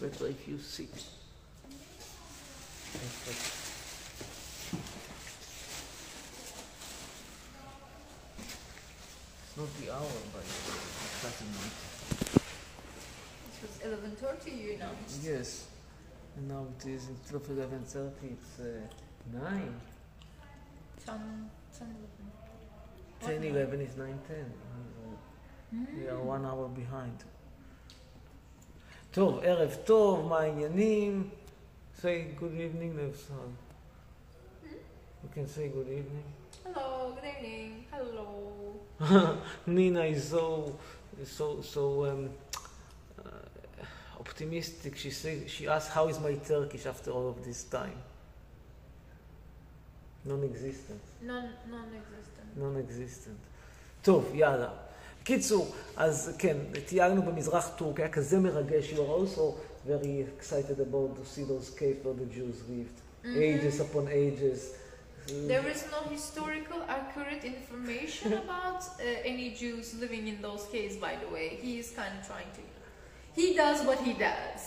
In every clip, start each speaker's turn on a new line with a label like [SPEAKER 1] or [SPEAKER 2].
[SPEAKER 1] better if you see. It's not the hour, by the way. It doesn't matter.
[SPEAKER 2] It was eleven thirty. You announced.
[SPEAKER 1] Yes. And now it is instead of eleven thirty, it's uh, nine.
[SPEAKER 2] Ten, ten,
[SPEAKER 1] Ten
[SPEAKER 2] What
[SPEAKER 1] eleven is nine ten. We are one hour behind. טוב, ערב טוב, מה העניינים? Say good evening, Nevsan. You can say good evening.
[SPEAKER 2] Hello. Good evening. Hello.
[SPEAKER 1] Nina is so, so, so um, uh, optimistic. She says, she asked, "How is my Turkish after all of this time?" Non-existent.
[SPEAKER 2] Non, non-existent.
[SPEAKER 1] non-existent. טוב, יאללה. קיצור, אז כן, תיארנו במזרח טורקיה, היה כזה מרגש. You are also very excited about to see those caves where the Jews lived. Ages upon ages.
[SPEAKER 2] There is no historical accurate information about uh, any Jews living in those caves, by the way. He is kind of trying to. He does what he does.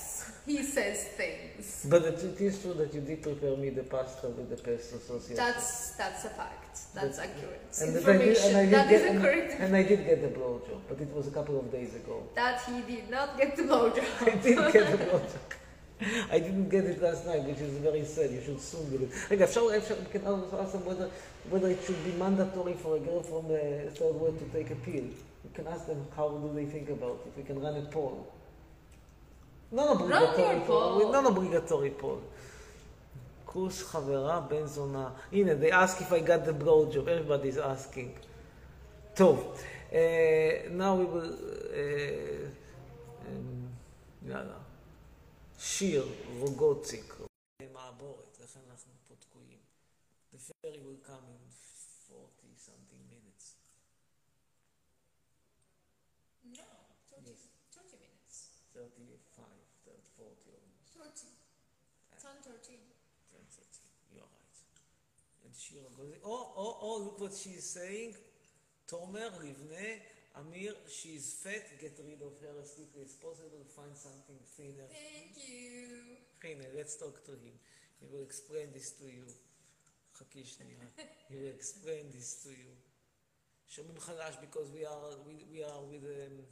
[SPEAKER 2] He says things.
[SPEAKER 1] But it, it is true that you did prepare me the pasta with the pesto sauce. yes.
[SPEAKER 2] That's that's a fact. That's accurate
[SPEAKER 1] And that I did,
[SPEAKER 2] information.
[SPEAKER 1] and I did
[SPEAKER 2] That
[SPEAKER 1] get,
[SPEAKER 2] is a
[SPEAKER 1] and,
[SPEAKER 2] correct.
[SPEAKER 1] and I did get the blowjob, but it was a couple of days ago.
[SPEAKER 2] That he did not get the blowjob.
[SPEAKER 1] I did get the blowjob. I didn't get it last night, which is very sad. You should soon get it. רגע, אפשר, אפשר, we can also ask them whether, whether it should be mandatory for a girl from the third world to take a pill. We can ask them how do they think about it. We can run a poll. Non-obligatory
[SPEAKER 2] your
[SPEAKER 1] poll.
[SPEAKER 2] poll.
[SPEAKER 1] Non-obligatory poll. כוס חברה בן זונה. הנה, they ask if I got the blowjob. Everybody's asking. טוב, uh, now we will... Uh, um, יאללה. שיר, רוגוציק. מעבורת, לכן אנחנו פה תקועים. The ferry will come in 40 something minutes.
[SPEAKER 2] No, 30, 30 minutes.
[SPEAKER 1] 35, 30, 40 almost.
[SPEAKER 2] 30. 10, 13.
[SPEAKER 1] 10, 13. And שיר רוגוציק. Oh, oh, oh, look what she's saying. תומר, לבנה, אמיר, she's fat, get rid of her as quickly as possible, find something thinner.
[SPEAKER 2] Thank you.
[SPEAKER 1] הנה, let's talk to him. He will explain this to you. חכי שנייה. He will explain this to you. שומעים חלש because we are, we, we are with, um,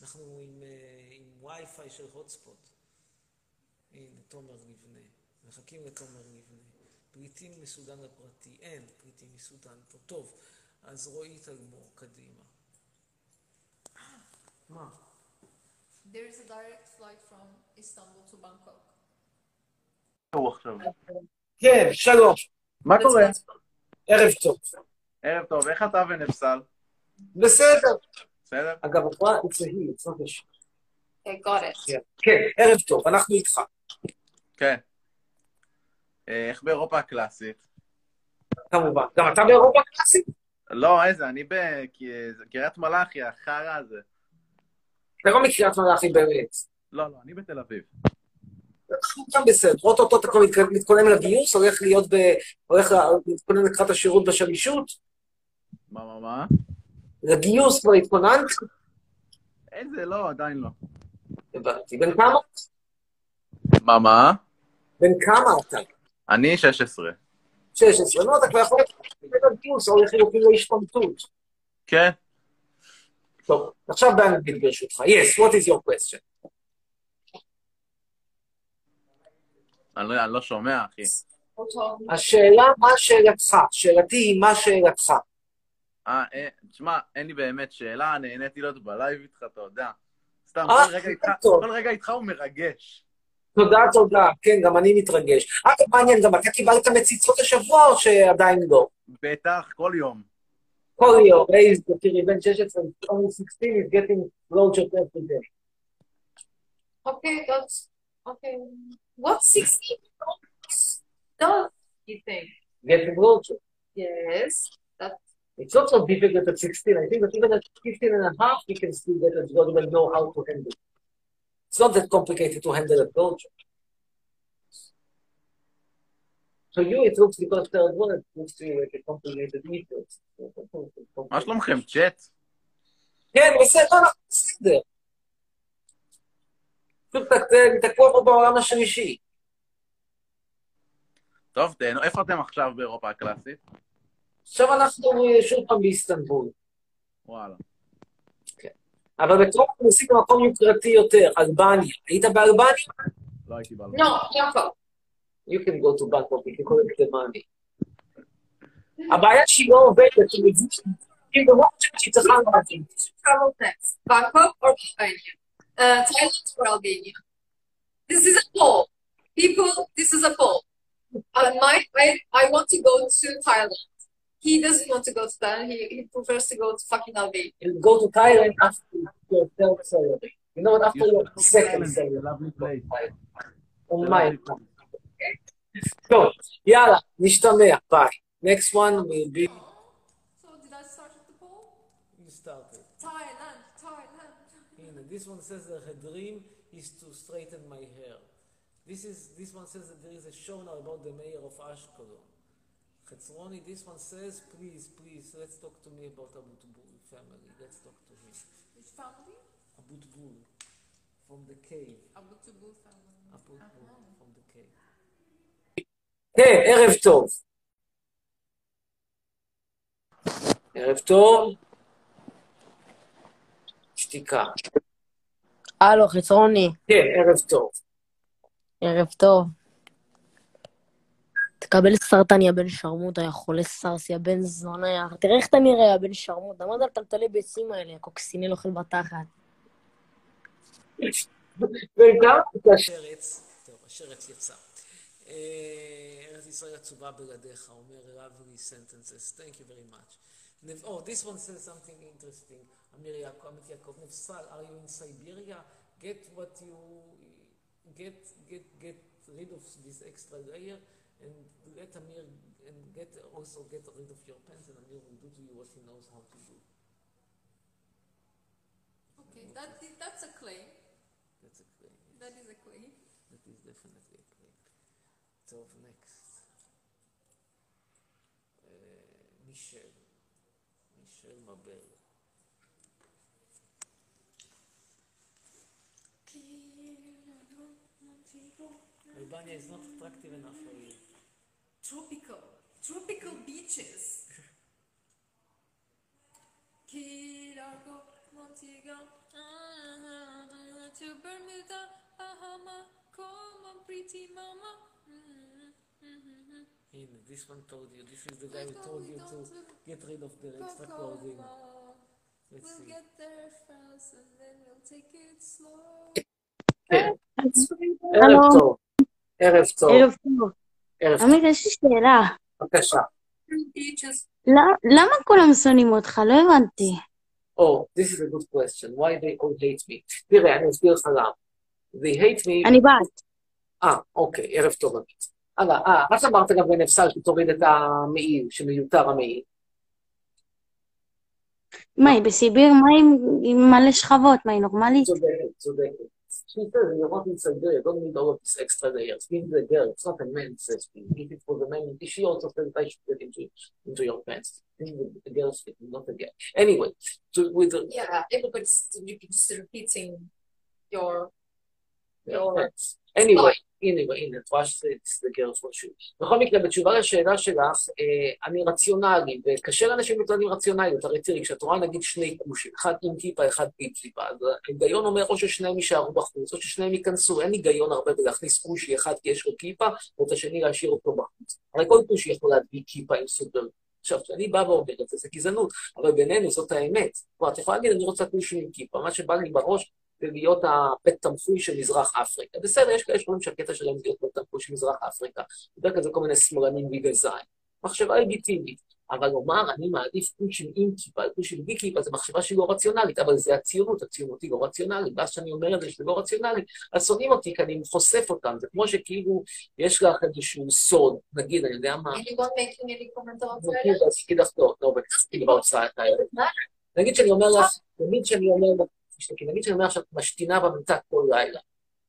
[SPEAKER 1] אנחנו עם, uh, עם וי-פיי של hotspot. הנה, תומר לבנה. מחכים לתומר לבנה. פריטים מסודן לפרטי. אין פריטים מסודן פה. טוב, אז רועי תגמור, קדימה. מה?
[SPEAKER 2] There is a direct flight from Istanbul to Bangkok.
[SPEAKER 1] כן, שלום.
[SPEAKER 3] מה קורה?
[SPEAKER 1] ערב טוב.
[SPEAKER 3] ערב טוב, איך אתה ונפסל?
[SPEAKER 1] בסדר.
[SPEAKER 3] בסדר?
[SPEAKER 1] אגב, הפרט אצלי, אצלו יש... כן, ערב טוב, אנחנו איתך.
[SPEAKER 3] כן. אה, איך באירופה הקלאסית?
[SPEAKER 1] כמובן. גם אתה באירופה קלאסית?
[SPEAKER 3] לא, איזה, אני בקריית מלאכי, החרא הזה.
[SPEAKER 1] אתה לא מקריית מלאכי באמת.
[SPEAKER 3] לא, לא, אני בתל אביב.
[SPEAKER 1] אנחנו גם בסדר. אוטוטו אתה כבר מתכ- מתכונן לגיוס, הולך להיות ב... הולך להתכונן לקראת השירות בשלישות?
[SPEAKER 3] מה, מה, מה?
[SPEAKER 1] לגיוס כבר התכוננת?
[SPEAKER 3] איזה, לא, עדיין לא.
[SPEAKER 1] הבנתי. בן כמה?
[SPEAKER 3] מה, מה?
[SPEAKER 1] בן כמה אתה?
[SPEAKER 3] אני 16.
[SPEAKER 1] 16. לא, אתה כבר יכול להתכונן לגיוס, או לחילופין להשתמטות.
[SPEAKER 3] כן?
[SPEAKER 1] טוב, עכשיו באנגלית ברשותך. Yes, what is your question?
[SPEAKER 3] אני לא, אני לא שומע, אחי.
[SPEAKER 1] השאלה, מה שאלתך? שאלתי היא מה שאלתך.
[SPEAKER 3] אה, אה, תשמע, אין לי באמת שאלה, נהניתי להיות בלייב איתך, אתה יודע. סתם,
[SPEAKER 1] אה.
[SPEAKER 3] כל רגע איתך הוא מרגש.
[SPEAKER 1] תודה, תודה. כן, גם אני מתרגש. אגב, מעניין, גם אתה קיבלת מציצות השבוע או שעדיין לא?
[SPEAKER 3] בטח, כל יום.
[SPEAKER 1] כל יום, איזה, תראי, בן 16, only 16 is getting blowjob every day.
[SPEAKER 2] Okay, that's okay. What 16 does you think?
[SPEAKER 1] Getting blowjob.
[SPEAKER 2] Yes, that
[SPEAKER 1] It's not so difficult at 16. I think that even at 15 and a half, you can still get a blowjob and know how to handle it. It's not that complicated to handle a blowjob. So you, it looks because one, it looks to you like a complicated issue.
[SPEAKER 3] מה שלומכם, צ'אט?
[SPEAKER 1] כן, בסדר, אנחנו בסדר.
[SPEAKER 4] פשוט תקוע פה בעולם השלישי.
[SPEAKER 3] טוב, תהנו, איפה אתם עכשיו באירופה הקלאסית?
[SPEAKER 4] עכשיו אנחנו אה, שוב פעם באיסטנבול.
[SPEAKER 3] וואלה.
[SPEAKER 4] אבל בטרום אנחנו עושים במקום יוקרתי יותר, אלבניה. היית באלבניה?
[SPEAKER 3] לא הייתי באלבניה.
[SPEAKER 2] No, Jacob.
[SPEAKER 4] You can go to Bangkok you collect the money. הבעיה שהיא לא עובדת, היא מבינה, היא לא חושבת שהיא צריכה להבין.
[SPEAKER 2] Travel next. Bangkok or Albania? Uh, Thailand or Albania? This is a poll. People, this is a poll. Uh, my, I, I want to go to Thailand. he doesn't want to go to Thailand. He, he prefers to go to fucking Albania.
[SPEAKER 4] Go to Thailand after your third serial. You know what? After you your second serial,
[SPEAKER 3] lovely place.
[SPEAKER 4] On my So, yalla, nishtamea. Bye. Next one will be.
[SPEAKER 2] So did I start with the poll?
[SPEAKER 4] You started.
[SPEAKER 2] Thailand, Thailand.
[SPEAKER 4] This one says that her dream is to straighten my hair. This is this one says that there is a show now about the mayor of Ashkelon. Chetzroni, this one says, please, please, let's talk to me about Abutbul family. Let's talk to him.
[SPEAKER 2] Which family?
[SPEAKER 4] Abutbul, from the cave.
[SPEAKER 2] Abu Tubul family.
[SPEAKER 4] Abutbul, from the cave. כן, ערב טוב. ערב טוב. שתיקה.
[SPEAKER 5] הלו, חצרוני,
[SPEAKER 4] כן, ערב טוב.
[SPEAKER 5] ערב טוב. תקבל סרטן, יא בן שרמוטה, יא חולה סרס, יא בן זונה, יא... תראה איך אתה נראה, יא בן שרמוטה. מה זה הטלטלי ביצים האלה, יא קוקסינל אוכל בתחת.
[SPEAKER 4] וגם השרץ, טוב, השרץ יצא. אה, ארץ ישראל עצובה בלעדיך, אומר lovely sentences, thank you very much. Oh, this one says something interesting. אמיר יעקב, עמית יעקב, נפסל, are you in Siberia? Get what you... get, get, get rid of this extra layer and let Amir and get also get rid of your pants, and Amir will do to you what he knows how to do.
[SPEAKER 2] Okay, that is, that's a claim.
[SPEAKER 4] That's a claim. Yes.
[SPEAKER 2] That is a claim.
[SPEAKER 4] That is definitely a claim. So next, uh, Michel, Michel Mabel. Albania is not attractive enough for you.
[SPEAKER 2] Tropical. Tropical beaches. To Bermuda, Bahama, come on, pretty mama. Mm-hmm.
[SPEAKER 4] In this one told you, this is the guy who told you to get rid of the extra clothing. Let's
[SPEAKER 2] we'll
[SPEAKER 4] see.
[SPEAKER 2] get there and then we'll take it slow.
[SPEAKER 5] Hello.
[SPEAKER 4] ערב טוב. ערב טוב.
[SPEAKER 5] ערב טוב.
[SPEAKER 4] ערב טוב.
[SPEAKER 5] עמית, יש לי שאלה.
[SPEAKER 4] בבקשה.
[SPEAKER 2] Beaches.
[SPEAKER 5] ל- למה כולם שונאים אותך? לא הבנתי.
[SPEAKER 4] Oh, this is a good question. Why they all hate me? תראה, אני אסביר לך למה. They hate me...
[SPEAKER 5] אני בת.
[SPEAKER 4] אה, אוקיי, ערב טוב. עמית. הלאה, אה, מה שאמרת גם בנפסל, שתוריד את המעיל, שמיותר המעיל.
[SPEAKER 5] מה, היא בסיביר? מה עם מלא שכבות? מה, היא נורמלית?
[SPEAKER 4] צודקת, צודקת. She says, you're not inside there, you don't need all of these extra layers. Being the girl, it's not a man says, if it was a man, if she also says I should get into, into your pants. This is the girl's fitting, not the girl. Anyway, to, with the,
[SPEAKER 2] Yeah, everybody's just repeating your
[SPEAKER 4] your anyway, anyway, הנה, את רואה שזה for sure. בכל מקרה, בתשובה לשאלה שלך, אה, אני רציונלי, וקשה לאנשים עם רציונליות. הרי תראי, כשאת רואה נגיד שני כושים, אחד עם כיפה, אחד בלי כיפה, אז ההיגיון אומר או ששניהם יישארו בחוץ, או ששניהם ייכנסו. אין היגיון הרבה בלהכניס כושי אחד כי יש לו כיפה, ואת השני להשאיר אותו בחוץ. הרי כל כושי יכול להדביק כיפה עם סופר. עכשיו, כשאני בא ואומר את זה, זה גזענות, אבל בינינו זאת האמת. כלומר, את יכולה להגיד, אני רוצה כושי עם כיפה, מה שבא לי בראש זה להיות הבית תמחוי של מזרח אפריקה. בסדר, יש כאלה שאומרים שהקטע שלהם זה להיות בית תמחוי של מזרח אפריקה. בדרך כלל זה כל מיני שמאלנים וגזיים. מחשבה לגיטימית. אבל לומר, אני מעדיף כושים עם כיפה על כושים בלי כיפה, זו מחשבה שהיא לא רציונלית, אבל זה הציונות, הציונות היא לא רציונלית. ואז כשאני אומר את זה שזה לא רציונלי, אז שונאים אותי כי אני חושף אותם. זה כמו שכאילו יש לך איזשהו סוד, נגיד, אני יודע מה, נגיד, שאני אומר לך, נגיד שאני אומר לך, תשתקי, נגיד שאני אומר שאת משתינה במיטה כל לילה,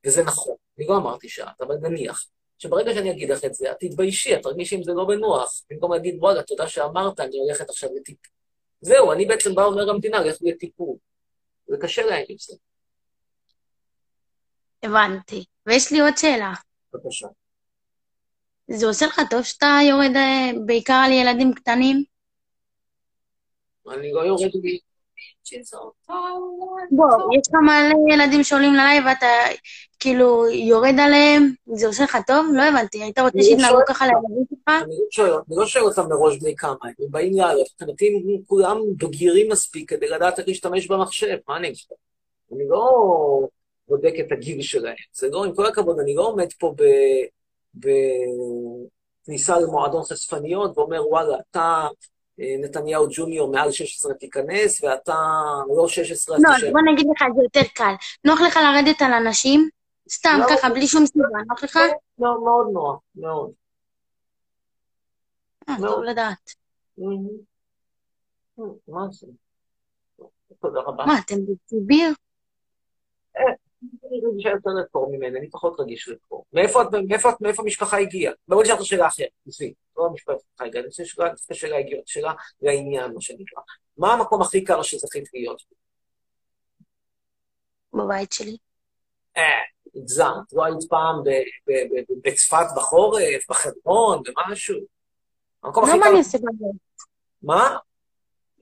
[SPEAKER 4] וזה נכון, אני לא אמרתי שאת, אבל נניח, שברגע שאני אגיד לך את זה, את תתביישי, את תרגישי עם זה לא בנוח, במקום להגיד, וואלה, תודה שאמרת, אני הולכת עכשיו לטיפול. זהו, אני בעצם בא ואומר למדינה, לך לטיפול. זה קשה להם עם זה.
[SPEAKER 6] הבנתי. ויש לי עוד שאלה.
[SPEAKER 4] בבקשה.
[SPEAKER 6] זה עושה לך טוב שאתה יורד אה, בעיקר על ילדים קטנים?
[SPEAKER 4] אני לא יורד לי...
[SPEAKER 6] בוא, יש לך מלא ילדים שעולים ללייב ואתה כאילו יורד עליהם, זה עושה לך טוב? לא הבנתי, היית רוצה שיתנהגו ככה לילדים שלך?
[SPEAKER 4] אני לא שואל, אותם מראש בני כמה הם, באים לעלות, מבחינתי הם כולם בגירים מספיק כדי לדעת איך להשתמש במחשב, מה אני אגיד? אני לא בודק את הגיל שלהם, זה לא, עם כל הכבוד, אני לא עומד פה ב... בכניסה למועדון חשפניות ואומר, וואלה, אתה נתניהו ג'וניור מעל 16 תיכנס, ואתה לא 16,
[SPEAKER 6] לא,
[SPEAKER 4] אז תשב.
[SPEAKER 6] בוא נגיד לך זה יותר קל. נוח לך לרדת על אנשים? סתם,
[SPEAKER 4] לא.
[SPEAKER 6] ככה, בלי שום סיבה, נוח לך?
[SPEAKER 4] לא, מאוד נוח, מאוד.
[SPEAKER 6] אה,
[SPEAKER 4] לא.
[SPEAKER 6] טוב לדעת.
[SPEAKER 4] Mhm. מה זה? תודה רבה.
[SPEAKER 6] מה, אתם בציביר?
[SPEAKER 4] אני רגישה יותר לפה ממני, אני פחות רגיש לפה. מאיפה את, מאיפה את, מאיפה המשפחה הגיעה? בואו נשאל אותך שאלה אחרת, עזבי, לא המשפחה הגיעה, אני רוצה שאלה, דווקא שאלה הגיעות, שאלה לעניין, מה שנקרא. מה המקום הכי קר שזכית להיות?
[SPEAKER 6] בבית שלי.
[SPEAKER 4] אה, הגזמת, לא היית פעם בצפת בחורף, בחברון, במשהו? המקום הכי
[SPEAKER 6] לא,
[SPEAKER 4] קר...
[SPEAKER 6] אני אעשה בבית?
[SPEAKER 4] מה?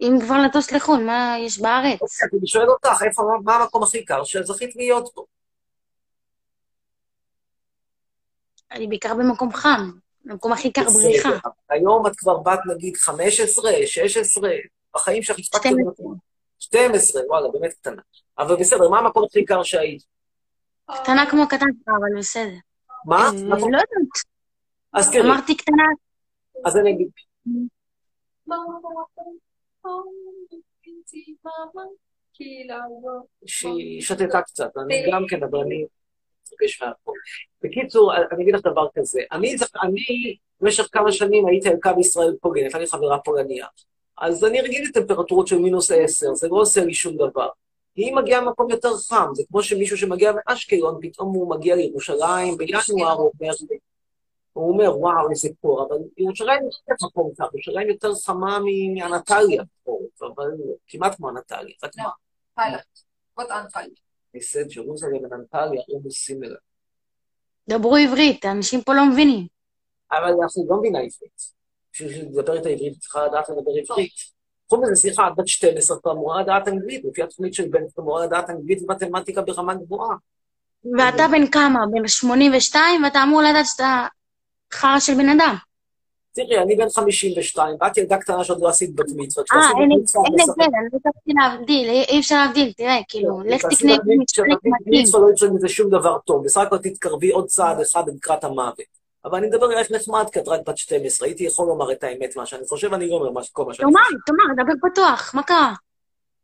[SPEAKER 6] אם כבר לטוס לחו"ל, מה יש בארץ?
[SPEAKER 4] אני שואל אותך, איפה, מה המקום הכי קר שזכית להיות בו?
[SPEAKER 6] אני בעיקר במקום חם. במקום הכי קר בריחה.
[SPEAKER 4] היום את כבר בת נגיד 15, 16, בחיים שלך הספקת...
[SPEAKER 6] 12.
[SPEAKER 4] 12, וואלה, באמת קטנה. אבל בסדר, מה המקום הכי קר שהיית?
[SPEAKER 6] קטנה כמו קטן שלך, אבל בסדר.
[SPEAKER 4] מה?
[SPEAKER 6] אה,
[SPEAKER 4] מה?
[SPEAKER 6] לא יודעת.
[SPEAKER 4] אז תראי,
[SPEAKER 6] אמרתי קטנה.
[SPEAKER 4] אז אני אגיד, שהיא שתתה קצת, אני גם כן, אבל אני. בקיצור, אני אגיד לך דבר כזה, אני, אני במשך כמה שנים הייתי על קו ישראל הייתה לי חברה פולניה. אז אני רגיל לטמפרטורות של מינוס עשר, זה לא עושה לי שום דבר. היא מגיעה ממקום יותר חם, זה כמו שמישהו שמגיע מאשקלון, פתאום הוא מגיע לירושלים בינואר, הוא אומר, הוא אומר, וואו, איזה קור, אבל ירושלים יותר קר, ירושלים יותר חמה מאנטליה, אבל כמעט כמו אנטליה, רק מה?
[SPEAKER 2] What Antalya?
[SPEAKER 4] I said Jerusalem and Antalya almost similar.
[SPEAKER 6] דברו עברית, האנשים פה לא מבינים.
[SPEAKER 4] אבל אנחנו לא מבינה עברית. בשביל לדבר את העברית, צריכה לדעת לדבר עברית. חוץ מזה, סליחה, את בת 12, את אמורה לדעת אנגלית, לפי התוכנית של בן, את אמורה לדעת אנגלית ומתמטיקה ברמה גבוהה.
[SPEAKER 6] ואתה בן כמה? בן 82, ואתה אמור לדעת שאתה חרא של בן אדם.
[SPEAKER 4] תראי, אני בן 52, ואת ילדה קטנה שעוד לא עשית בת מצווה.
[SPEAKER 6] אה, אין. הבדל, אני לא הצלחתי להבדיל, אי אפשר להבדיל, תראה, כאילו, לך
[SPEAKER 4] כשתעשי
[SPEAKER 6] תקנה
[SPEAKER 4] בת מצווה, לא יצא מזה שום דבר טוב, בסך הכל תתקרבי עוד צעד אחד לקראת המוות. אבל אני מדבר אלייך נחמד, כי את רק בת 12, הייתי יכול לומר את האמת, מה שאני חושב, אני לא אומר כל מה שאני
[SPEAKER 6] תאמר, תאמר, דבר פתוח, מה קרה?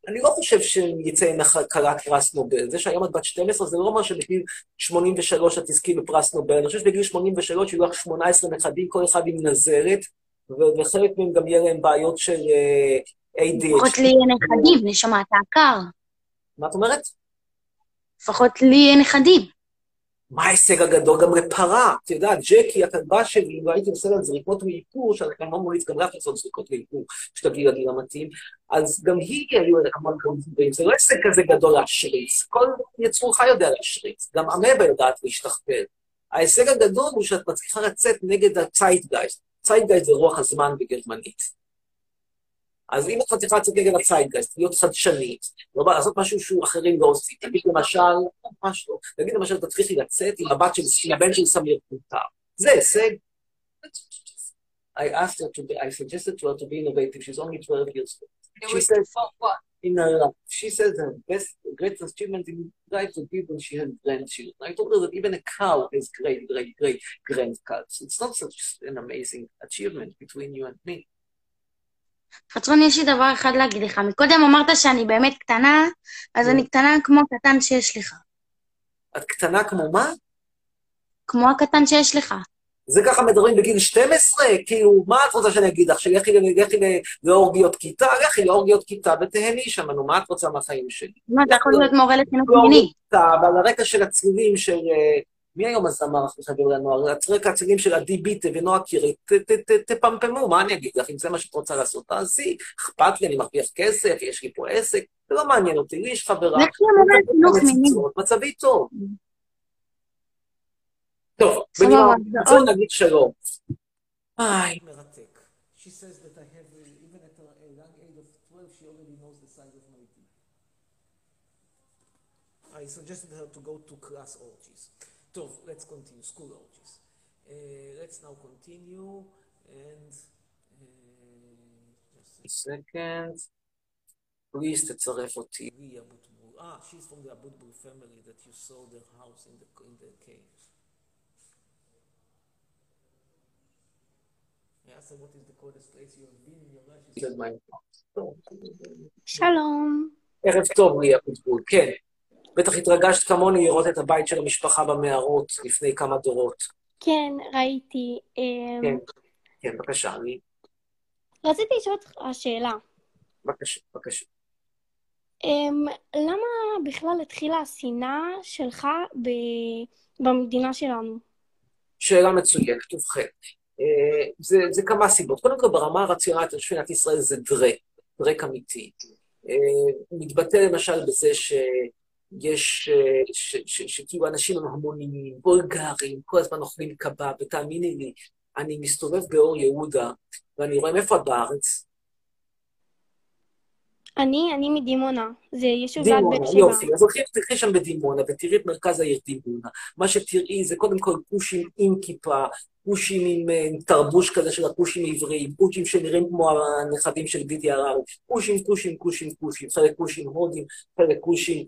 [SPEAKER 4] אני לא חושב שיצא ממך כלת פרס נובל. זה שהיום את בת 12 זה לא אומר שבגיל 83 את תזכי בפרס נובל. אני חושב שבגיל 83 יהיו לך 18 נכדים, כל אחד עם נזרת, וחלק מהם גם יהיה להם בעיות של אה,
[SPEAKER 6] לפחות
[SPEAKER 4] ADHD.
[SPEAKER 6] לי יהיה נכדים, נשמה, אתה עקר.
[SPEAKER 4] מה את אומרת?
[SPEAKER 6] לפחות לי יהיה נכדים.
[SPEAKER 4] מה ההישג הגדול? גם לפרה. את יודעת, ג'קי, הכלבה שלי, אם הייתי עושה לה זריקות מאיפור, שאנחנו לא ממליץ גם לך לעשות זריקות מאיפור, שתגיעי לגיל המתאים, אז גם היא היו המון דברים. זה לא הישג כזה גדול להשריץ. כל יצור חי יודע להשריץ. גם אמבה יודעת להשתכפל. ההישג הגדול הוא שאת מצליחה לצאת נגד הציידגייסט. ציידגייסט זה רוח הזמן בגרמנית. אז אם את מצליחה לצאת נגד הציידגייסט, להיות חדשנית, לא בא לעשות משהו שהוא אחרים לא עושים, תגיד למשל, ממש לא, תגיד למשל, תצליחי לצאת עם הבת של, הבן של סמיר קונטר. זה הישג. I asked her to be, I suggested to her to be innovative, she's only 12 years old. She said, in her life, she says her best, greatest achievement in life would be when she had grandchildren. I told her that even a cow has great, great, great grandcats. It's not such an amazing achievement between you and me.
[SPEAKER 6] חצרון, יש לי דבר אחד להגיד לך. מקודם אמרת שאני באמת קטנה, אז אני קטנה כמו הקטן שיש לך.
[SPEAKER 4] את קטנה כמו מה?
[SPEAKER 6] כמו הקטן שיש לך.
[SPEAKER 4] זה ככה מדברים בגיל 12? כאילו, מה את רוצה שאני אגיד לך? שלכי לכי לאורגיות כיתה? לכי לאורגיות כיתה ותהני שם, נו, מה את רוצה מהחיים שלי?
[SPEAKER 6] מה, אתה יכול להיות מורה לחינוך מיני.
[SPEAKER 4] ועל הרקע של הצלילים של... מי היום הזמר הכי חבר לנוער? רקע הצלילים של עדי ביטה ונועה קירי, תפמפמו, מה אני אגיד לך? אם זה מה שאת רוצה לעשות, תעשי. אכפת לי, אני מרוויח כסף, יש לי פה עסק, זה לא מעניין אותי, לי יש חברה.
[SPEAKER 6] לחינוך מיני.
[SPEAKER 4] מצבי טוב. טוב, בנימה זו נגיד שלום. איי, מרתק. She says that I have, even at a a young age of 12, she already knows the size of my teeth. I suggested her to go to class orgies. טוב, let's continue, school orgies. Uh, let's now continue, and... uh, just a second. Please תצרף אותי. לי אבוטבול. אה, she's from the אבוטבול family that you saw their house in the, in the cave. I asked her what is the coldest place you have been in your life. She said my house. טוב.
[SPEAKER 6] שלום.
[SPEAKER 4] ערב טוב, לי אבוטבול, כן. בטח התרגשת כמוני לראות את הבית של המשפחה במערות לפני כמה דורות.
[SPEAKER 7] כן, ראיתי. אמ,
[SPEAKER 4] כן, כן, בבקשה, אני...
[SPEAKER 7] רציתי לשאול אותך שאלה.
[SPEAKER 4] בבקשה, בבקשה.
[SPEAKER 7] אמ, למה בכלל התחילה השנאה שלך ב- במדינה שלנו?
[SPEAKER 4] שאלה מצוינת, ובכן. אה, זה, זה כמה סיבות. קודם כל, ברמה הרציונלית, מדינת ישראל זה דרק, דרק אמיתי. הוא מתבטא למשל בזה ש- ש- שכאילו אנשים הם המוניים, בולגרים, כל הזמן אוכלים קבב, ותאמיני לי, אני מסתובב באור יהודה, ואני רואה, מאיפה את בארץ?
[SPEAKER 7] אני, אני מדימונה. זה יישוב ליד באר שבע.
[SPEAKER 4] יופי. אז הולכים, תלכי שם בדימונה ותראי את מרכז העיר דימונה. מה שתראי זה קודם כל כושים עם כיפה, כושים עם, אה, עם תרבוש כזה של הכושים העבריים, כושים שנראים כמו הנכדים של דידי הררי, כושים, כושים, כושים, כושים, חלק כושים הודים, חלק כושים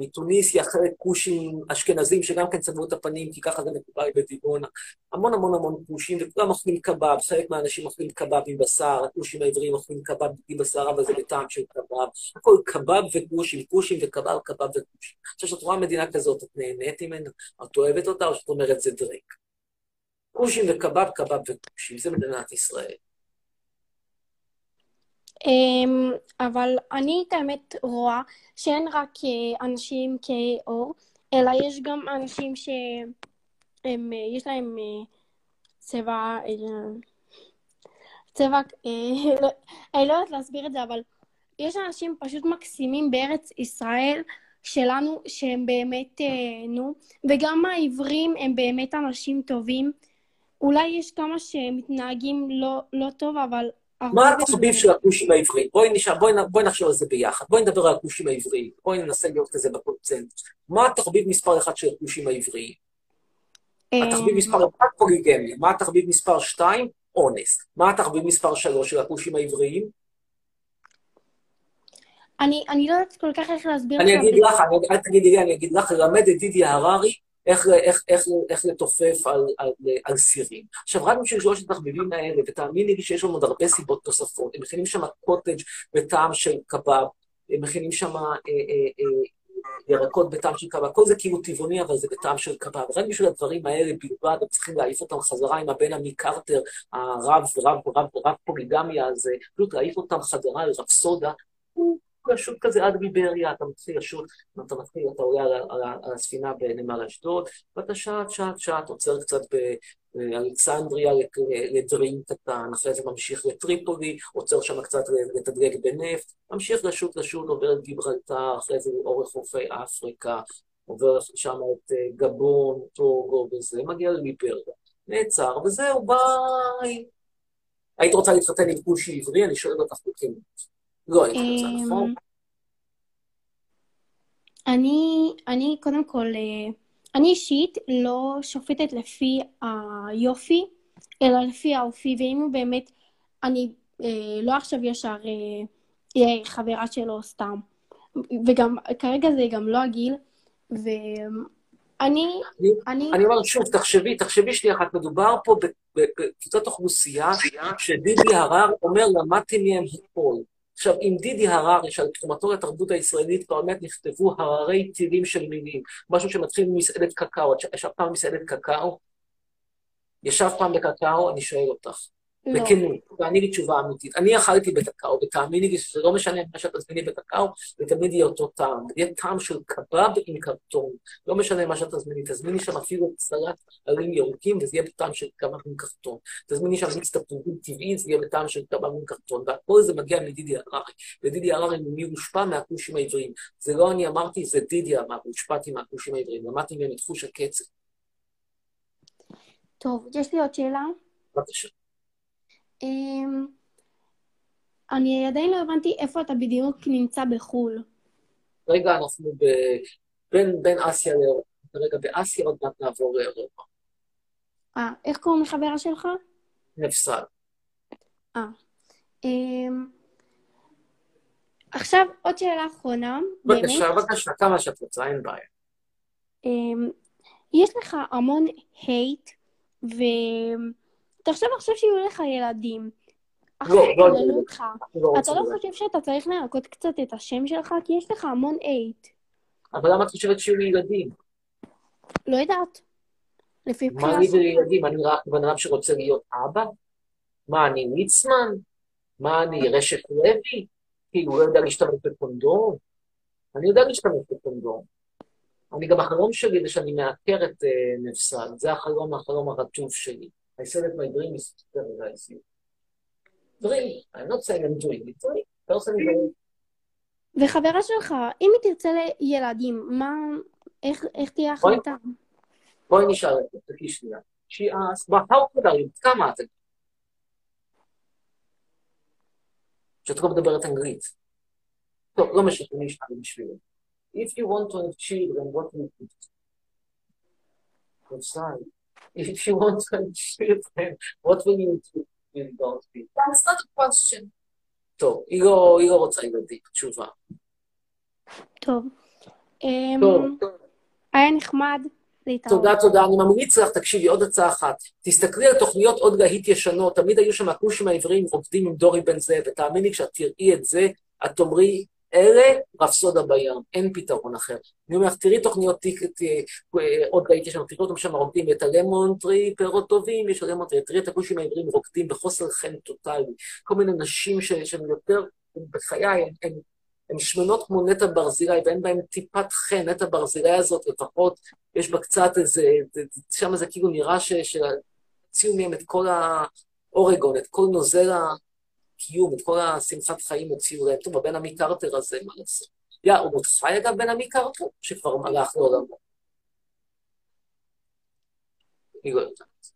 [SPEAKER 4] מתוניסיה, חלק כושים אשכנזים שגם כן צבעו את הפנים, כי ככה זה מקובל בדימונה. המון המון המון כושים, וכולם אוכלים קבב, חלק מהאנשים אוכלים קבב עם בשר, הכושים העבריים אוכלים קבב עם בשר, אבל זה בטעם של קבב. הכל קבב וכושים, כושים וקבב, קבב וכושים. עכשיו, כשאת רואה מדינה כזאת, את נהנית ממנה? את אוהבת אותה, או שאת אומרת זה דרק? כושים וקבב, קבב וכושים, זה מדינת ישראל.
[SPEAKER 7] אמ, אבל אני את האמת רואה שאין רק אה, אנשים כהי עור, אלא יש גם אנשים שהם, אה, יש להם אה, צבע, צבע, לא- אני לא יודעת להסביר את זה, אבל יש אנשים פשוט מקסימים בארץ ישראל שלנו, שהם באמת, אה, נו, וגם העברים הם באמת אנשים טובים. אולי יש כמה שמתנהגים לא, לא טוב, אבל...
[SPEAKER 4] מה התחביב של הכושים העבריים? בואי נשאל, בואי, בואי נחשוב על זה ביחד. בואי נדבר על הכושים העבריים. בואי ננסה להיות כזה בקונצנזוס. מה התחביב מספר אחת של הכושים העבריים? התחביב
[SPEAKER 7] אמ,
[SPEAKER 4] מספר אחת, פוליגמיה. מה התחביב מספר שתיים? אונס. מה התחביב מספר שלוש של הכושים העבריים?
[SPEAKER 7] אני, אני לא יודעת כל כך איך להסביר
[SPEAKER 4] אני אגיד לך, אני- אל תגידי לי, אני אגיד לך, ללמד את דידי הררי איך, איך, איך, איך לתופף על, על, על סירים. עכשיו, רק בשביל שלושת התחביבים האלה, ותאמיני לי שיש לנו עוד הרבה סיבות נוספות, הם מכינים שם קוטג' בטעם של קבב, הם מכינים שם אה, אה, אה, ירקות בטעם של קבב, כל זה כאילו טבעוני, אבל זה בטעם של קבב. רק בשביל הדברים האלה בלבד, הם צריכים להעיף אותם חזרה עם הבן עמי קרטר, הרב, רב, רב, רב פוליגמיה הזה, פשוט להעיף אותם חזרה לרפסודה. הוא לשוט כזה עד ליבריה, אתה מתחיל לשוט, אתה מתחיל, אתה עולה על, על, על הספינה בנמל אשדוד, ואתה שט, שט, שט, עוצר קצת באלכסנדריה לדרינק קטן, אחרי זה ממשיך לטריפולי, עוצר שם קצת לתדלק בנפט, ממשיך לשוט, לשוט, עובר את גיברלטר, אחרי זה אורך חופי אפריקה, עובר שם את אה, גבון, טוגו וזה, מגיע לליבריה, נעצר, וזהו, ביי. היית רוצה להתחתן עם כושי עברי? אני שואל אותך בכנות. רוצה,
[SPEAKER 7] אמ,
[SPEAKER 4] נכון?
[SPEAKER 7] אני, אני קודם כל, אה, אני אישית לא שופטת לפי היופי, אלא לפי האופי, ואם הוא באמת, אני אה, לא עכשיו ישר אה, אהיה חברה שלו סתם. וגם, כרגע זה גם לא הגיל, ואני, אני,
[SPEAKER 4] אני אומר שוב, תחשבי, תחשבי שנייה אחת, מדובר פה בקבוצת אוכלוסייה שדידי הרר אומר, למדתי מהם הכל. עכשיו, אם דידי הררי, שעל תרומתו לתרבות הישראלית באמת נכתבו הררי טילים של מילים, משהו שמתחיל ממסעדת קקאו, את ישבת פעם במסעדת קקאו? ישבת פעם בקקאו? אני שואל אותך.
[SPEAKER 7] לא.
[SPEAKER 4] בכנות, תעני לי תשובה אמיתית. אני אכלתי בקקאו, ותאמיני לי שזה לא משנה מה שאת תזמיני בקקאו, זה תמיד יהיה אותו טעם. יהיה טעם של קבב עם קרטון. לא משנה מה שאת תזמיני, תזמיני שם אפילו סלט עלים ירוקים, וזה יהיה בטעם של קבב עם קרטון. תזמיני שם מיץ תפוזים טבעי, זה יהיה בטעם של קבב עם קרטון. והכל זה מגיע מדידי הררי. ודידי הררי ממי הושפע? מהכושים העבריים. זה לא אני אמרתי, זה דידי אמר, הושפעתי מהכושים העבריים. למדתי מהם את חוש הקצב.
[SPEAKER 7] טוב, יש לי עוד שאלה.
[SPEAKER 4] בבקשה.
[SPEAKER 7] אמ, אני עדיין לא הבנתי איפה אתה בדיוק נמצא בחו"ל.
[SPEAKER 4] רגע, אנחנו ב... בין, בין אסיה לאירופה. כרגע באסיה, עוד מעט נעבור לאירופה.
[SPEAKER 7] אה, איך קוראים לחברה שלך?
[SPEAKER 4] נפסל.
[SPEAKER 7] אמ, עכשיו עוד שאלה אחרונה.
[SPEAKER 4] בבקשה, בבקשה, כמה שאת רוצה, אין בעיה.
[SPEAKER 7] אמ, יש לך המון הייט, ותחשוב עכשיו שיהיו לך ילדים. עכשיו
[SPEAKER 4] לא, לא,
[SPEAKER 7] יקללו
[SPEAKER 4] לא.
[SPEAKER 7] אותך.
[SPEAKER 4] אני לא
[SPEAKER 7] אתה לא
[SPEAKER 4] לדעת.
[SPEAKER 7] חושב שאתה צריך לנקות קצת את השם שלך? כי יש לך המון הייט.
[SPEAKER 4] אבל למה את חושבת שיהיו לי ילדים?
[SPEAKER 7] לא יודעת. לפי
[SPEAKER 4] מה
[SPEAKER 7] בחירה
[SPEAKER 4] לי
[SPEAKER 7] שלך.
[SPEAKER 4] ולילדים? אני רק בן אדם שרוצה להיות אבא? מה, אני ליצמן? מה, אני רשת לוי? כאילו, לא יודע להשתמש בקונדום? אני יודע להשתמש בקונדום. אני גם החלום שלי זה שאני מעקר את uh, נפסל. זה החלום, החלום הרטוב שלי. I said that my dream is to sterilize you. Dream. I'm not saying I'm doing it. Dream. Personally.
[SPEAKER 7] וחברה שלך, אם היא תרצה לילדים, מה... איך, איך תהיה
[SPEAKER 4] בואי.
[SPEAKER 7] ההחלטה?
[SPEAKER 4] בואי נשאל את זה, תקי שנייה. She asked, well, how are you? כמה את? שאת לא מדברת אנגלית. טוב, לא משנה, אני אשאל בשבילי. If you want to have children, what will you do? Outside. If you want to have children, what will you do with those people?
[SPEAKER 2] That's not a question.
[SPEAKER 4] טוב, היא לא, היא לא רוצה ילדים, תשובה.
[SPEAKER 7] טוב. אמ,
[SPEAKER 4] טוב,
[SPEAKER 7] היה נחמד להתראות.
[SPEAKER 4] תודה, תודה. אני ממליץ לך, תקשיבי, עוד הצעה אחת. תסתכלי על תוכניות עוד להיט ישנות, תמיד היו שם הכושים העבריים רוקדים עם דורי בן זאב, ותאמיני, כשאת תראי את זה, את תאמרי, אלה רפסודה בים, אין פתרון אחר. אני אומר לך, תראי תוכניות טיק- ט- אה, עוד להיט ישנות, תראי אותם שם רוקדים את ה Lemon Tree, פירות טובים, יש ה Lemon Tree, תראי את הכושים העבריים רוקדים בחוסר חן טוטאלי. כל מיני נשים שהן יותר, בחיי, הן- שמנות כמו נטע ברזילי, ואין בהן טיפת חן. נטע ברזילי הזאת לפחות, יש בה קצת איזה, שם זה כאילו נראה ש- שהוציאו מהם את כל האורגון, את כל נוזל הקיום, את כל השמחת חיים הוציאו להם. טוב, הבן עמי קרטר הזה, מה לעשות? יא, הוא עוד חי אגב, בן עמי קרטר, שכבר הלך לעולמו. אני לא יודעת.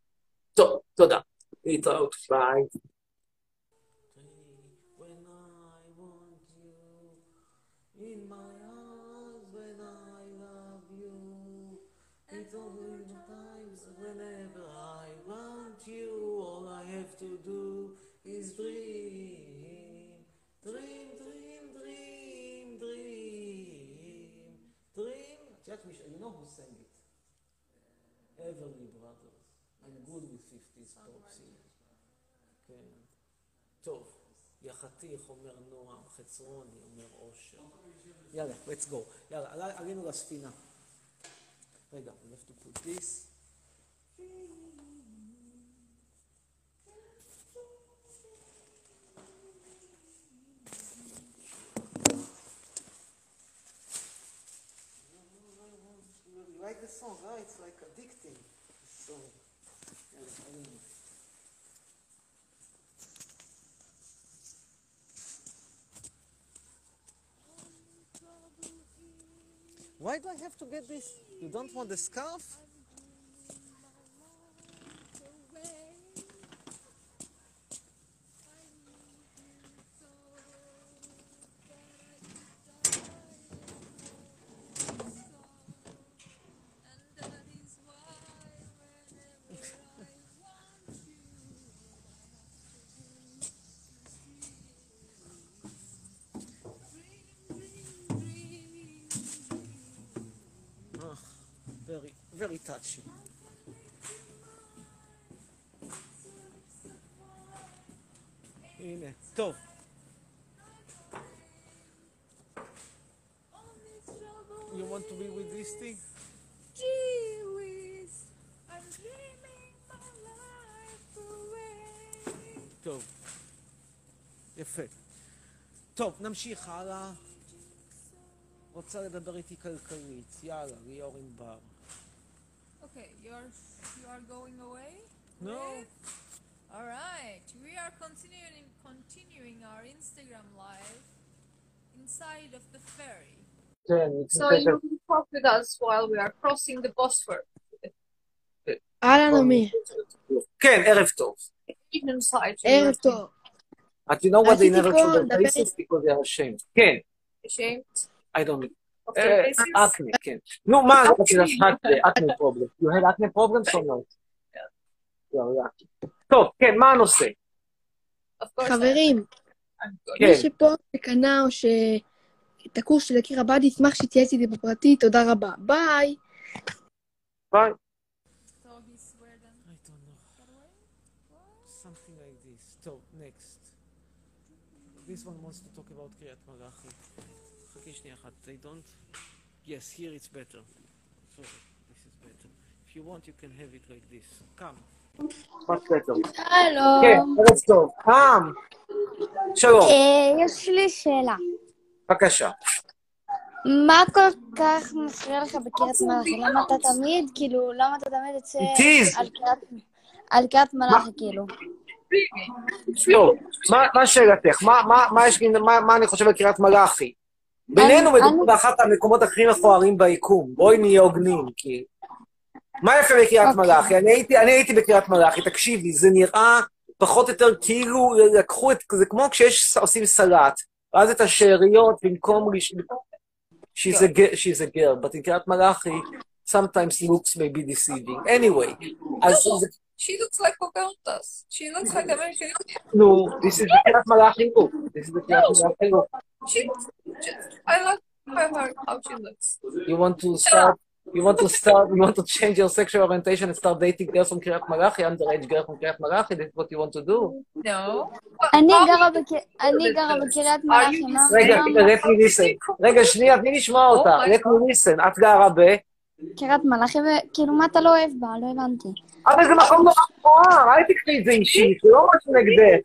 [SPEAKER 4] טוב, תודה. להתראות, ביי. Whenever I want you, all I have to do is dream, יודעת, מישהו- you know who sang it? Everly Brothers. I'm good with 50s pop singers. כן. טוב, יחתיך, אומר נועם, חצרוני, אומר אושר. יאללה, let's go. יאללה, עלינו לספינה. רגע, we have to put this. Why do I have to get this? You don't want the scarf? Very, touchy. הנה, טוב. You want to be with this thing?
[SPEAKER 2] I'm my life.
[SPEAKER 4] טוב. יפה. טוב, נמשיך הלאה. רוצה לדבר איתי כלכלית. יאללה, ליאור ענבר.
[SPEAKER 2] Okay, you're you are going away?
[SPEAKER 4] No.
[SPEAKER 2] All right. We are continuing continuing our Instagram live inside of the ferry.
[SPEAKER 4] כן,
[SPEAKER 2] So you will talk with us while we are crossing the Bosphorus.
[SPEAKER 7] אהלן אמיר,
[SPEAKER 4] כן, ערב טוב.
[SPEAKER 2] Inside.
[SPEAKER 7] ערב טוב.
[SPEAKER 4] But you know what they
[SPEAKER 7] רציתי
[SPEAKER 4] never
[SPEAKER 7] פה
[SPEAKER 4] show their
[SPEAKER 7] לדבר-
[SPEAKER 4] faces because they are ashamed. כן,
[SPEAKER 2] Ashamed
[SPEAKER 4] I don't know.
[SPEAKER 2] Their
[SPEAKER 4] אה? אקנה, כן. נו, מה, אקנה פרובלם. You had acne problems or not? טוב, כן, מה הנושא?
[SPEAKER 7] חברים,
[SPEAKER 2] good.
[SPEAKER 4] כן.
[SPEAKER 7] מי שפה שקנה או שאת הקורס של יקיר עבד, ישמח שיתייעץ איתי בפרטי, תודה רבה. ביי.
[SPEAKER 4] ביי.
[SPEAKER 2] So he's where then?
[SPEAKER 4] I don't know. Something like this. טוב, next. This one wants to talk about קריית מלאכי. חכי שנייה אחת. They don't... Yes, here it's better. Sorry, this is better. If you want, you can have it like this. Come. Much better.
[SPEAKER 5] שלום.
[SPEAKER 4] כן, ערב טוב. קם. שלום,
[SPEAKER 5] יש לי שאלה.
[SPEAKER 4] בבקשה.
[SPEAKER 5] מה כל כך מפריע לך בקריית מלאכי? למה אתה תמיד, כאילו, למה אתה תמיד יוצא. על קריית- מלאכי, כאילו?
[SPEAKER 4] טוב, מה- מה שאלתך? מה אני חושב על קריית מלאכי? בינינו מדובר באחת המקומות הכי מכוערים ביקום. בואי נהיה הוגנים, כי... מה יפה בקריית
[SPEAKER 5] אוקיי.
[SPEAKER 4] מלאכי? אני הייתי, אני הייתי בקריית מלאכי, תקשיבי, זה נראה פחות או יותר כאילו לקחו את... זה כמו כשיש, עושים סלט, ואז את השאריות במקום... She's a, girl, but in קריית מלאכי, sometimes looks may be deceiving. Anyway, אז זה
[SPEAKER 2] She looks like Pocahontas. She looks like American Indian.
[SPEAKER 4] נו, this is the קריית מלאכי look. This is the מלאכי look.
[SPEAKER 2] She just, I like her, how she looks.
[SPEAKER 4] You want to start, you want to start, you want to change your sexual orientation and start dating girls from קריית מלאכי, underage girl from מלאכי, this is what you want to do.
[SPEAKER 2] No.
[SPEAKER 5] אני גרה בקריית
[SPEAKER 2] Are
[SPEAKER 5] מלאכי?
[SPEAKER 4] רגע, let me listen. רגע, שנייה, תני לשמוע אותה.
[SPEAKER 2] Oh
[SPEAKER 4] let me listen. את גרה ב...
[SPEAKER 5] קריית מלאכי, וכאילו, מה אתה לא אוהב בה? לא הבנתי.
[SPEAKER 4] אבל זה מקום נורא מכוער, אל תקחי את זה אישית, זה לא משהו נגדך.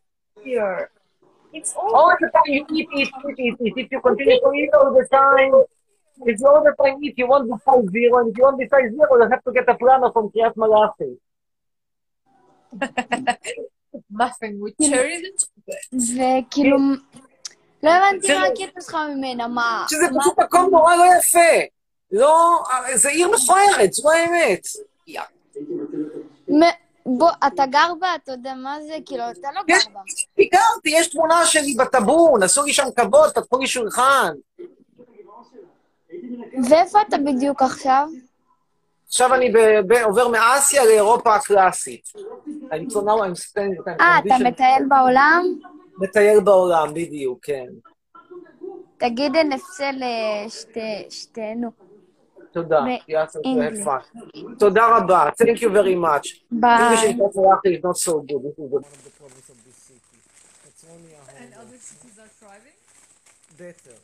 [SPEAKER 2] It's all
[SPEAKER 4] All the time you eat, eat, eat, eat, eat. If you continue to eat all the time, if you all the time eat, you won't be size zero, and if you won't be size zero, you have to get a planner from קריית מלאכי.
[SPEAKER 2] muffin with cherries.
[SPEAKER 5] וכאילו, לא הבנתי. מה הקטע שלך ממנה, מה?
[SPEAKER 4] שזה פשוט מקום נורא לא יפה. לא, זה עיר מכוערת, זו האמת.
[SPEAKER 5] בוא, אתה גר בה, אתה יודע מה זה? כאילו, אתה לא גר בה.
[SPEAKER 4] ביקרתי, יש תמונה שלי בטאבון, עשו לי שם כבוד, פתחו לי שולחן.
[SPEAKER 5] ואיפה אתה בדיוק עכשיו?
[SPEAKER 4] עכשיו אני עובר מאסיה לאירופה הקלאסית. אני I'm staying in
[SPEAKER 5] אה, אתה מטייל בעולם?
[SPEAKER 4] מטייל בעולם, בדיוק, כן.
[SPEAKER 5] תגיד נפסה לשתינו.
[SPEAKER 4] תודה.
[SPEAKER 5] ב-
[SPEAKER 4] Yes, I
[SPEAKER 5] English.
[SPEAKER 4] had fun. תודה רבה. Thank you very much.
[SPEAKER 5] ביי.
[SPEAKER 4] English in Katsuyaki is not so good. This is one of the problems of this city. It's only a
[SPEAKER 2] And other cities are thriving?
[SPEAKER 4] better.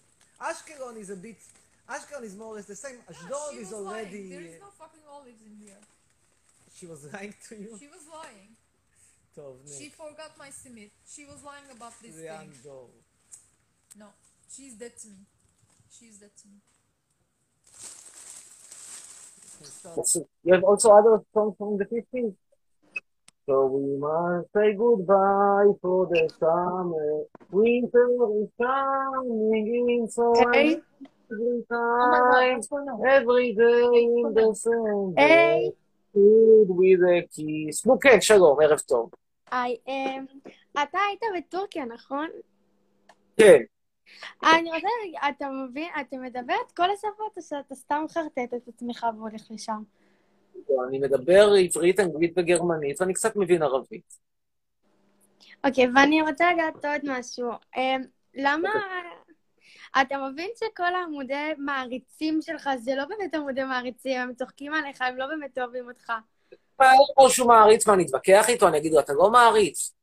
[SPEAKER 4] Ashkelon is a bit... Ashkelon is more or less the same. Ashdod
[SPEAKER 2] She
[SPEAKER 4] is
[SPEAKER 2] was lying.
[SPEAKER 4] already...
[SPEAKER 2] There is no fucking olives in here.
[SPEAKER 4] She was lying to you?
[SPEAKER 2] She was lying.
[SPEAKER 4] טוב,
[SPEAKER 2] She
[SPEAKER 4] next.
[SPEAKER 2] forgot my simit. She was lying about this
[SPEAKER 4] ליאן
[SPEAKER 2] thing.
[SPEAKER 4] דור.
[SPEAKER 2] No, she's dead to me. She's dead to me.
[SPEAKER 4] See. You have also other songs from the 50s? So we must say goodbye for the summer. Winter is coming in, so
[SPEAKER 7] Hey.
[SPEAKER 4] every time, every day in December.
[SPEAKER 5] היי.
[SPEAKER 4] Filled with a kiss. נו כן, שלום, ערב טוב.
[SPEAKER 7] היי, אמ, אתה היית בטורקיה, נכון?
[SPEAKER 4] כן,
[SPEAKER 7] אה, אני רוצה להגיד, אתה מבין, אתה מדבר את כל השפות, או שאתה סתם מחרטט את עצמך והולך לשם?
[SPEAKER 4] אני מדבר עברית, אנגלית וגרמנית, ואני קצת מבין ערבית.
[SPEAKER 7] אוקיי, ואני רוצה לדעת עוד משהו. אמ, למה... אתה מבין שכל העמודי מעריצים שלך זה לא באמת עמודי מעריצים, הם צוחקים עליך, הם לא באמת אוהבים אותך.
[SPEAKER 4] או שהוא מעריץ, מה, נתווכח איתו? אני אגיד לו, אתה לא מעריץ.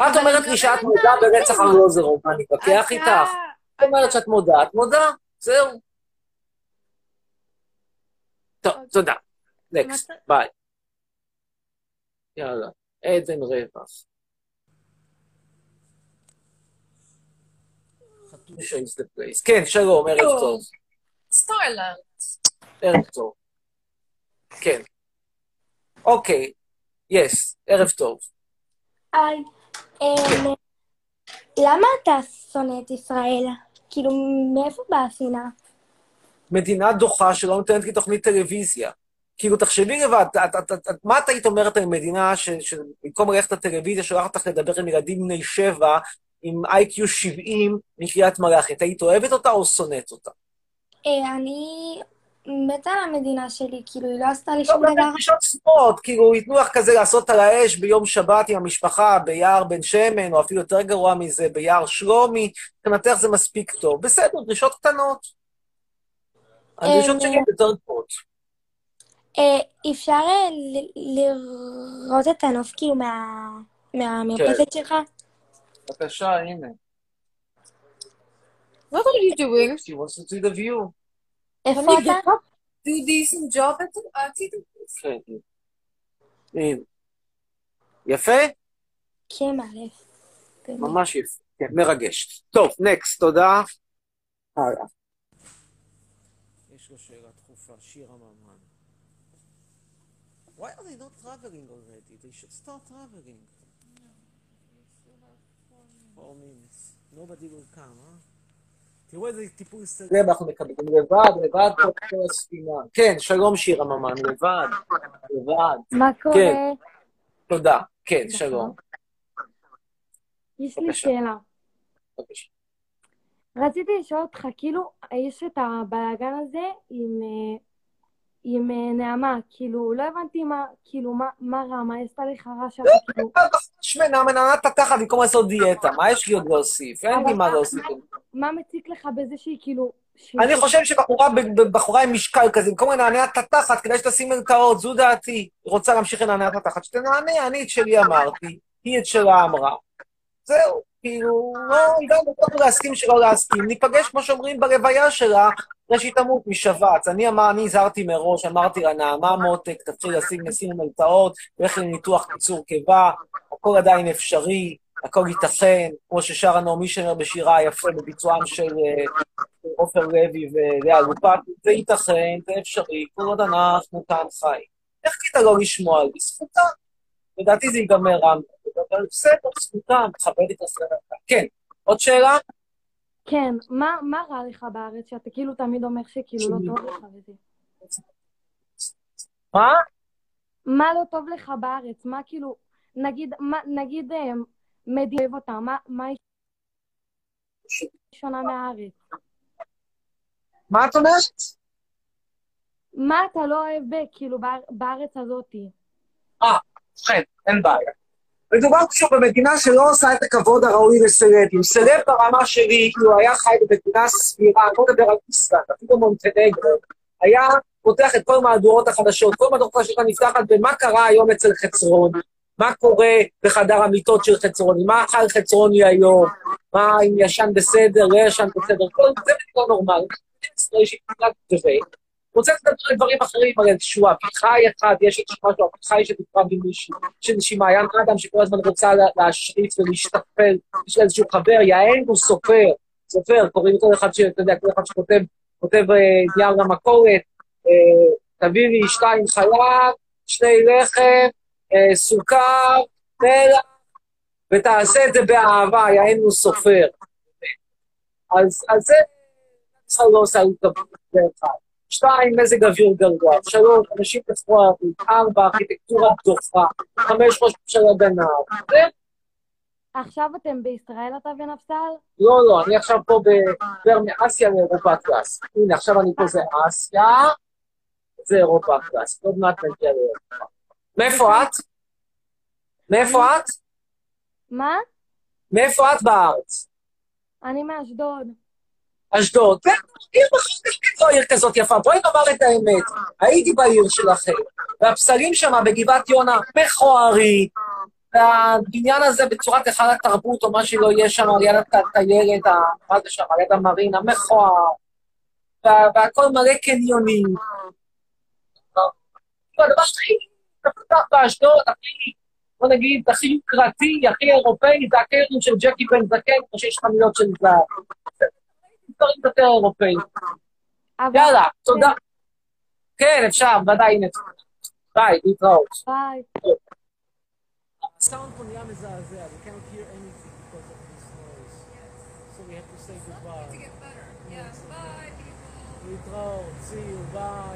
[SPEAKER 4] את אומרת
[SPEAKER 7] אני
[SPEAKER 4] לי שאת מודה. ברצח ארלוזרוב, מה, נתווכח
[SPEAKER 7] אתה-
[SPEAKER 4] איתך? את אומרת שאת מודה, את מודה, זהו. טוב,
[SPEAKER 7] אוקיי.
[SPEAKER 4] תודה. נקסט, ביי. יאללה, עדן רווח. כן, שלום, ערב. טוב.
[SPEAKER 2] Starland.
[SPEAKER 4] ערב טוב. כן. אוקיי, יס, ערב טוב.
[SPEAKER 7] היי, למה אתה שונא את ישראל? כאילו, מאיפה באה השנאה?
[SPEAKER 4] מדינה דוחה שלא נותנת לי תוכנית טלוויזיה. כאילו, תחשבי לבד, את- את- את- את- מה את היית אומרת על מדינה שבמקום ללכת לטלוויזיה, שולחת אותך לדבר עם ילדים בני שבע, עם איי-קיו 70 מקריית מלאכי, היית אוהבת אותה או שונאת אותה?
[SPEAKER 7] אה, אני מתה על המדינה שלי, כאילו, היא לא עשתה לי
[SPEAKER 4] לא,
[SPEAKER 7] שום
[SPEAKER 4] באמת
[SPEAKER 7] דבר.
[SPEAKER 4] דרישות ספורט, כאילו, ייתנו לך כזה לעשות על האש ביום שבת עם המשפחה ביער בן שמן, או אפילו יותר גרוע מזה, ביער שלומי, מבחינתך זה מספיק טוב. בסדר, דרישות קטנות. הדרישות
[SPEAKER 7] אה,
[SPEAKER 4] שלי הן יותר גבוהות.
[SPEAKER 7] אה, אפשר אה, ל- לראות את הנוף, כאילו, מה- מהמרפסת שלך?
[SPEAKER 4] בבקשה, הנה.
[SPEAKER 2] What are you doing?
[SPEAKER 4] She wants to see the view.
[SPEAKER 7] איפה אתה?
[SPEAKER 2] Do decent job at at it.
[SPEAKER 4] כן, כן. יפה?
[SPEAKER 7] כן, מאלף. באמת.
[SPEAKER 4] ממש יפה. כן, מרגש. טוב, נקסט, תודה. הלאה. יש לו שאלה דחופה, שירה ממן. Why are they not traveling already? They should start traveling. Four minutes. Nobody will come, אה? תראו איזה טיפול סלב אנחנו מקבלים. לבד, לבד פה כל הספינה. כן, שלום שירה ממן, לבד. לבד.
[SPEAKER 7] מה קורה?
[SPEAKER 4] כן. תודה. כן, שלום.
[SPEAKER 7] יש לי. שאלה.
[SPEAKER 4] בבקשה.
[SPEAKER 7] רציתי לשאול אותך, כאילו, יש את הבלאגן הזה עם, אה, עם אה, נעמה, כאילו, לא הבנתי מה, כאילו, מה, מה רע, מה עשתה לך רע שאתה כאילו...
[SPEAKER 4] שמנה, מנענת התחת במקום לעשות דיאטה. מה יש לי עוד להוסיף? אין לי מה להוסיף.
[SPEAKER 7] מה מציק לך בזה שהיא כאילו...
[SPEAKER 4] אני חושב שבחורה עם משקל כזה, במקום לנענע את התחת, כדאי שתשים את האור, זו דעתי. רוצה להמשיך לנענע את התחת, שתנענע, אני את שלי אמרתי, היא את שלה אמרה. זהו, כאילו, לא, הגענו טוב להסכים שלא להסכים. ניפגש, כמו שאומרים, ברוויה שלה, אחרי שהיא תמות משבץ. אני אמר, אני הזהרתי מראש, אמרתי לה, נעמה מותק, תתחיל לשים נשים מלטעות, לך לניתוח קיצור קיבה, הכל עדיין אפשרי, הכל ייתכן, כמו ששרה נעמי שמר בשירה היפה בביצועם של אה, עופר לוי ולאה לופק, זה ייתכן, זה אפשרי, כל עוד אנחנו כאן חיים. איך כדאי לא לשמוע על זה? זכותם. לדעתי זה ייגמר רע, אבל בסדר, זכותם, תכבד את הסרט. כן, עוד שאלה?
[SPEAKER 7] כן, מה, מה רע לך בארץ, שאתה כאילו תמיד אומר שכאילו לא טוב לך וזה?
[SPEAKER 4] מה?
[SPEAKER 7] מה לא טוב לך בארץ? מה כאילו, נגיד, מה, נגיד, אה, אוהב אותה, מה, מה היא שונה מהארץ?
[SPEAKER 4] מה את אומרת?
[SPEAKER 7] מה אתה לא אוהב, כאילו, באר- בארץ הזאתי?
[SPEAKER 4] ובכן, אין בעיה. מדובר עכשיו במדינה שלא עושה את הכבוד הראוי לסלבים. סלב ברמה שלי, הוא היה חי במדינה סבירה, אני לא מדבר על איסלנד, אפילו מונטנגרו, היה פותח את כל מהדורות החדשות, כל מהדורות החדשות הנפתחת במה קרה היום אצל חצרון, מה קורה בחדר המיטות של חצרוני, מה אכל חצרוני היום, מה אם ישן בסדר, לא ישן בסדר, כל זה מדינה נורמלית. רוצה לדבר על דברים אחרים, על איזשהו אביחי אחד, יש איזשהו משהו, אביחי שדיברה במישהו, יש איזושהי מעיין אדם שכל הזמן רוצה לה- להשריץ ולהשתפל, יש לה איזשהו חבר, יעל הוא סופר, סופר, קוראים לכל אחד, ש- אתה יודע, כל אחד שכותב, כותב אה, נייר למכולת, אה, תביא לי שתיים חלב, שני לחם, אה, סוכר, מלח, ותעשה את זה באהבה, יעל הוא סופר. אז זה, ישראל לא עושה התאבדות, זה אחד. שתיים, מזג אוויר גרוע. שלוש, אנשים פצוערים. ארבע, ארכיטקטורה דוחה. חמש, ראש ממשלה גנב. זה,
[SPEAKER 7] עכשיו אתם בישראל, אתה ונפתל?
[SPEAKER 4] לא, לא, אני עכשיו פה בעבר מאסיה לאירופה קלאס. הנה, עכשיו אני פה זה אסיה, זה אירופה קלאס. עוד מעט נגיע לאירופה. מאיפה את? מאיפה את?
[SPEAKER 7] מה?
[SPEAKER 4] מאיפה את בארץ?
[SPEAKER 7] אני מאשדוד.
[SPEAKER 4] אשדוד. כן, עיר בחיים לא עיר כזאת יפה. בואי נאמר את האמת. הייתי בעיר שלכם, והפסלים שם בגבעת יונה מכוערים, והבניין הזה בצורת היכל התרבות, או מה שלא יהיה שם, על יד הטיילת, ה- מה זה שם, על יד המרינה, מכוער, וה- והכל מלא קניונים. הכי, בוא נגיד, הכי יוקרתי, הכי אירופאי, זה הקרן של ג'קי בן זקן, כמו שיש חנויות של זהב. דברים יותר אירופאים.
[SPEAKER 7] אבל...
[SPEAKER 4] יאללה, תודה. כן, אפשר, ודאי, הנה. ביי, להתראות.
[SPEAKER 7] ביי.
[SPEAKER 4] הסאונד פה נהיה מזעזע, we can't hear anything because of this noise. So we have to say goodbye. להתראות, see you, ביי.